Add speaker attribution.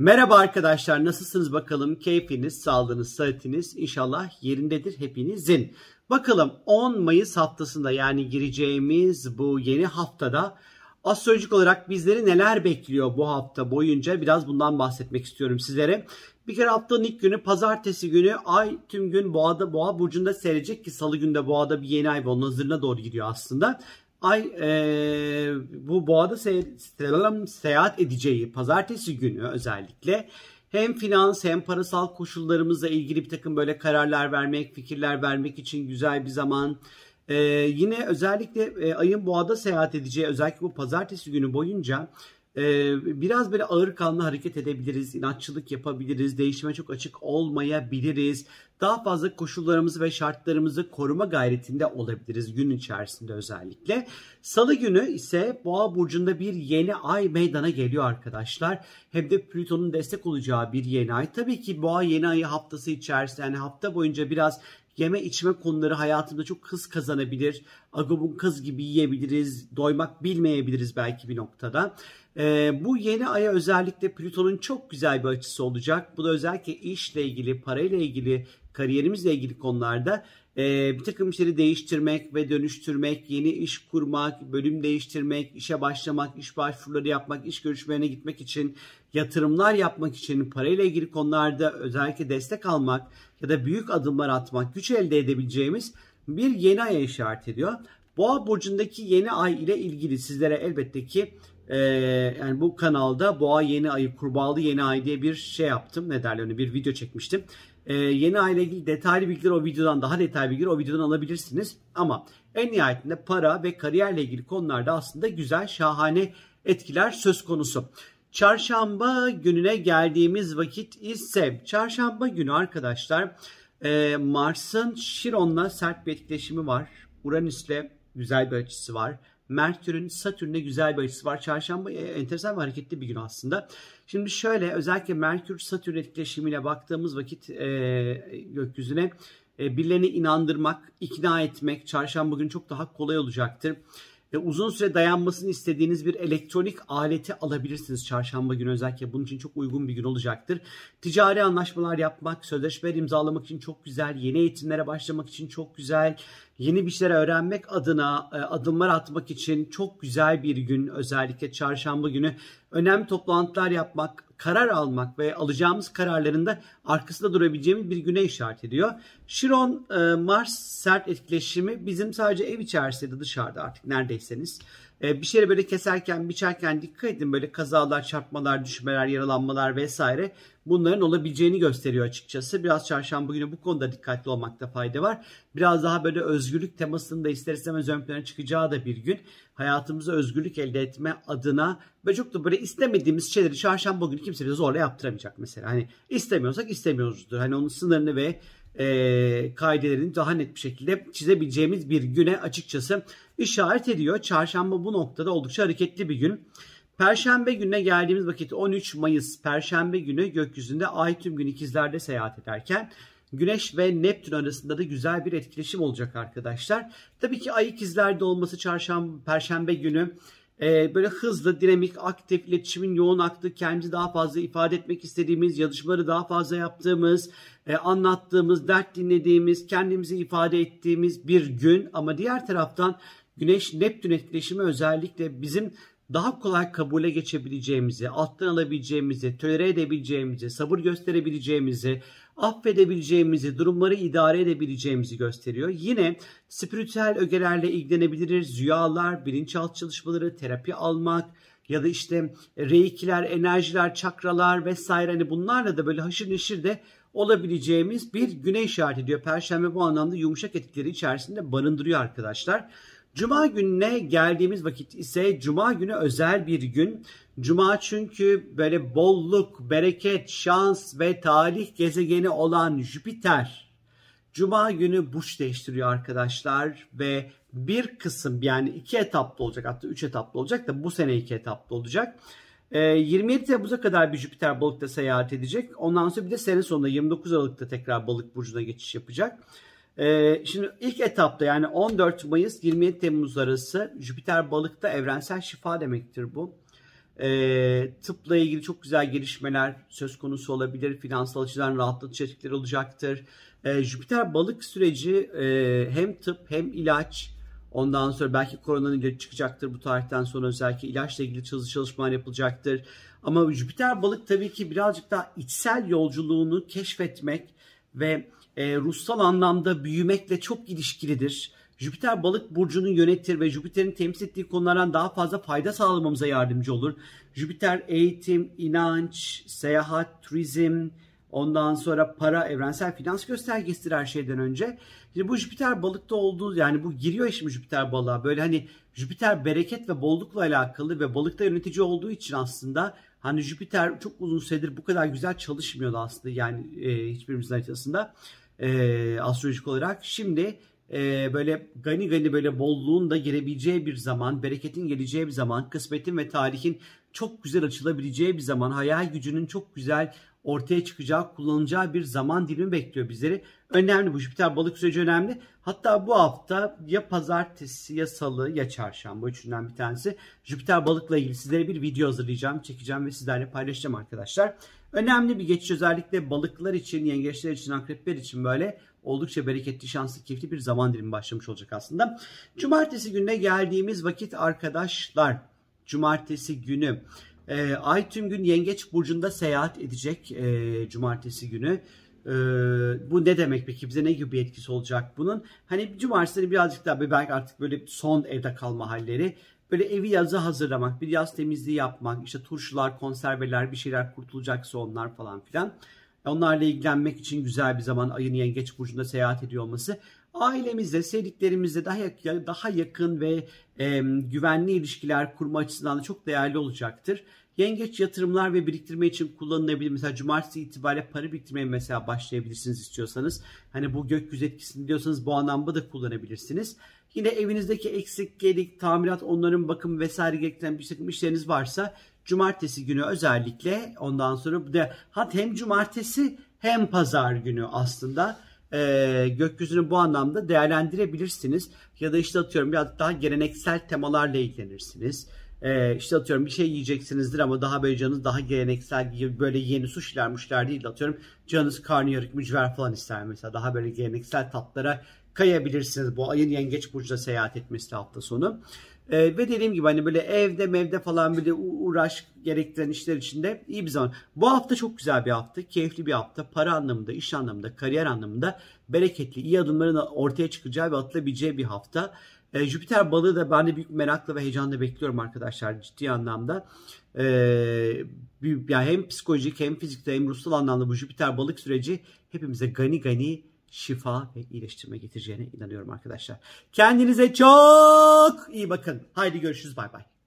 Speaker 1: Merhaba arkadaşlar nasılsınız bakalım keyfiniz, sağlığınız, sıhhatiniz inşallah yerindedir hepinizin. Bakalım 10 Mayıs haftasında yani gireceğimiz bu yeni haftada astrolojik olarak bizleri neler bekliyor bu hafta boyunca biraz bundan bahsetmek istiyorum sizlere. Bir kere haftanın ilk günü pazartesi günü ay tüm gün boğada boğa burcunda seyredecek ki salı günde boğada bir yeni ay ve onun hazırına doğru gidiyor aslında. Ay e, bu boğada se- seyahat edeceği pazartesi günü özellikle hem finans hem parasal koşullarımızla ilgili bir takım böyle kararlar vermek, fikirler vermek için güzel bir zaman. Ee, yine özellikle e, ayın boğada seyahat edeceği özellikle bu pazartesi günü boyunca e, biraz böyle ağır kanlı hareket edebiliriz, inatçılık yapabiliriz, değişime çok açık olmayabiliriz. Daha fazla koşullarımızı ve şartlarımızı koruma gayretinde olabiliriz gün içerisinde özellikle. Salı günü ise Boğa burcunda bir yeni ay meydana geliyor arkadaşlar. Hem de Plüton'un destek olacağı bir yeni ay. Tabii ki Boğa yeni ayı haftası içerisinde yani hafta boyunca biraz yeme içme konuları hayatımda çok hız kazanabilir. Agobun kız gibi yiyebiliriz, doymak bilmeyebiliriz belki bir noktada. Ee, bu yeni aya özellikle Plüton'un çok güzel bir açısı olacak. Bu da özellikle işle ilgili, parayla ilgili, kariyerimizle ilgili konularda e, bir takım işleri değiştirmek ve dönüştürmek, yeni iş kurmak, bölüm değiştirmek, işe başlamak, iş başvuruları yapmak, iş görüşmelerine gitmek için, yatırımlar yapmak için, parayla ilgili konularda özellikle destek almak ya da büyük adımlar atmak, güç elde edebileceğimiz bir yeni aya işaret ediyor. Boğa burcundaki yeni ay ile ilgili sizlere elbette ki e, yani bu kanalda Boğa yeni ayı, kurbağalı yeni ay diye bir şey yaptım. Ne derler onu bir video çekmiştim. E, yeni ay ile ilgili detaylı bilgiler o videodan daha detaylı bilgiler o videodan alabilirsiniz. Ama en nihayetinde para ve kariyerle ilgili konularda aslında güzel, şahane etkiler söz konusu. Çarşamba gününe geldiğimiz vakit ise çarşamba günü arkadaşlar e, Mars'ın Şiron'la sert bir etkileşimi var. Uranüs'le güzel bir açısı var. Merkür'ün Satürn'e güzel bir açısı var. Çarşamba e, enteresan ve hareketli bir gün aslında. Şimdi şöyle özellikle Merkür-Satürn etkileşimiyle baktığımız vakit e, gökyüzüne e, birilerini inandırmak, ikna etmek çarşamba günü çok daha kolay olacaktır ve uzun süre dayanmasını istediğiniz bir elektronik aleti alabilirsiniz çarşamba günü özellikle. Bunun için çok uygun bir gün olacaktır. Ticari anlaşmalar yapmak, sözleşmeler imzalamak için çok güzel, yeni eğitimlere başlamak için çok güzel, yeni bir şeyler öğrenmek adına e, adımlar atmak için çok güzel bir gün özellikle çarşamba günü. Önemli toplantılar yapmak, karar almak ve alacağımız kararlarında arkasında durabileceğimiz bir güne işaret ediyor. Şiron e, Mars sert etkileşimi bizim sadece ev içerisinde dışarıda artık neredeyseniz. E, bir şeyleri böyle keserken, biçerken dikkat edin böyle kazalar, çarpmalar, düşmeler, yaralanmalar vesaire bunların olabileceğini gösteriyor açıkçası. Biraz çarşamba günü bu konuda dikkatli olmakta fayda var. Biraz daha böyle özgürlük temasının da ister istemez ön plana çıkacağı da bir gün. Hayatımıza özgürlük elde etme adına ve çok da böyle istemediğimiz şeyleri çarşamba günü kimse bize zorla yaptıramayacak mesela. Hani istemiyorsak istemiyoruzdur. Hani onun sınırını ve e, kaidelerini daha net bir şekilde çizebileceğimiz bir güne açıkçası işaret ediyor. Çarşamba bu noktada oldukça hareketli bir gün. Perşembe gününe geldiğimiz vakit 13 Mayıs Perşembe günü gökyüzünde ay tüm gün ikizlerde seyahat ederken Güneş ve Neptün arasında da güzel bir etkileşim olacak arkadaşlar. Tabii ki ay ikizlerde olması çarşamba, perşembe günü e, böyle hızlı, dinamik, aktif, iletişimin yoğun aktığı, kendimizi daha fazla ifade etmek istediğimiz, yazışmaları daha fazla yaptığımız, e, anlattığımız, dert dinlediğimiz, kendimizi ifade ettiğimiz bir gün. Ama diğer taraftan Güneş-Neptün etkileşimi özellikle bizim daha kolay kabule geçebileceğimizi, alttan alabileceğimizi, tölere edebileceğimizi, sabır gösterebileceğimizi, affedebileceğimizi, durumları idare edebileceğimizi gösteriyor. Yine spiritüel ögelerle ilgilenebiliriz. Rüyalar, bilinçaltı çalışmaları, terapi almak ya da işte reikiler, enerjiler, çakralar vesaire hani bunlarla da böyle haşır neşir de olabileceğimiz bir güne işaret ediyor. Perşembe bu anlamda yumuşak etkileri içerisinde barındırıyor arkadaşlar. Cuma gününe geldiğimiz vakit ise Cuma günü özel bir gün. Cuma çünkü böyle bolluk, bereket, şans ve talih gezegeni olan Jüpiter Cuma günü burç değiştiriyor arkadaşlar ve bir kısım yani iki etaplı olacak hatta üç etaplı olacak da bu sene iki etaplı olacak. 27 Temmuz'a kadar bir Jüpiter balıkta seyahat edecek. Ondan sonra bir de sene sonunda 29 Aralık'ta tekrar balık burcuna geçiş yapacak. Ee, şimdi ilk etapta yani 14 Mayıs 27 Temmuz arası Jüpiter balıkta evrensel şifa demektir bu. E, tıpla ilgili çok güzel gelişmeler söz konusu olabilir. Finansal açıdan rahatlatıcı etkileri olacaktır. E, Jüpiter balık süreci e, hem tıp hem ilaç Ondan sonra belki koronanın ilacı çıkacaktır bu tarihten sonra özellikle ilaçla ilgili çalışmalar yapılacaktır. Ama Jüpiter balık tabii ki birazcık daha içsel yolculuğunu keşfetmek ve e, ruhsal anlamda büyümekle çok ilişkilidir. Jüpiter balık burcunu yönetir ve Jüpiter'in temsil ettiği konulardan daha fazla fayda sağlamamıza yardımcı olur. Jüpiter eğitim, inanç, seyahat, turizm, ondan sonra para, evrensel finans göstergesidir her şeyden önce. Şimdi bu Jüpiter balıkta olduğu yani bu giriyor şimdi Jüpiter balığa böyle hani Jüpiter bereket ve bollukla alakalı ve balıkta yönetici olduğu için aslında hani Jüpiter çok uzun süredir bu kadar güzel çalışmıyordu aslında yani e, hiçbirimizin haritasında e, astrolojik olarak. Şimdi e, böyle gani gani böyle bolluğun da girebileceği bir zaman, bereketin geleceği bir zaman, kısmetin ve tarihin çok güzel açılabileceği bir zaman, hayal gücünün çok güzel ortaya çıkacağı, kullanılacağı bir zaman dilimi bekliyor bizleri. Önemli bu Jüpiter balık süreci önemli. Hatta bu hafta ya pazartesi ya salı ya çarşamba üçünden bir tanesi Jüpiter balıkla ilgili sizlere bir video hazırlayacağım, çekeceğim ve sizlerle paylaşacağım arkadaşlar. Önemli bir geçiş özellikle balıklar için, yengeçler için, akrepler için böyle oldukça bereketli, şanslı, keyifli bir zaman dilimi başlamış olacak aslında. Cumartesi gününe geldiğimiz vakit arkadaşlar, cumartesi günü e, Ay tüm gün Yengeç Burcu'nda seyahat edecek e, cumartesi günü. E, bu ne demek peki? Bize ne gibi bir etkisi olacak bunun? Hani cumartesi birazcık daha belki artık böyle son evde kalma halleri. Böyle evi yaza hazırlamak, bir yaz temizliği yapmak, işte turşular, konserveler, bir şeyler kurtulacaksa onlar falan filan. Onlarla ilgilenmek için güzel bir zaman ayın yengeç burcunda seyahat ediyor olması ailemizle, sevdiklerimizle daha yakın, daha yakın ve e, güvenli ilişkiler kurma açısından da çok değerli olacaktır. Yengeç yatırımlar ve biriktirme için kullanılabilir. Mesela cumartesi itibariyle para biriktirmeye mesela başlayabilirsiniz istiyorsanız. Hani bu gökyüzü etkisini diyorsanız bu anlamda da kullanabilirsiniz. Yine evinizdeki eksik, gelik, tamirat, onların bakım vesaire gerektiren bir takım işleriniz varsa cumartesi günü özellikle ondan sonra de hatta hem cumartesi hem pazar günü aslında e, gökyüzünü bu anlamda değerlendirebilirsiniz. Ya da işte atıyorum biraz daha geleneksel temalarla ilgilenirsiniz. E, işte atıyorum bir şey yiyeceksinizdir ama daha böyle canınız daha geleneksel gibi böyle yeni suşiler muşlar değil atıyorum canınız karnıyarık mücver falan ister mesela daha böyle geleneksel tatlara kayabilirsiniz bu ayın yengeç burcuda seyahat etmesi hafta sonu. Ee, ve dediğim gibi hani böyle evde mevde falan böyle uğraş gerektiren işler içinde iyi bir zaman. Bu hafta çok güzel bir hafta, keyifli bir hafta. Para anlamında, iş anlamında, kariyer anlamında bereketli, iyi adımların ortaya çıkacağı ve atılabileceği bir hafta. Ee, Jüpiter balığı da ben de büyük merakla ve heyecanla bekliyorum arkadaşlar ciddi anlamda. Ee, yani hem psikolojik hem fizikte hem ruhsal anlamda bu Jüpiter balık süreci hepimize gani gani şifa ve iyileştirme getireceğine inanıyorum arkadaşlar. Kendinize çok iyi bakın. Haydi görüşürüz bay bay.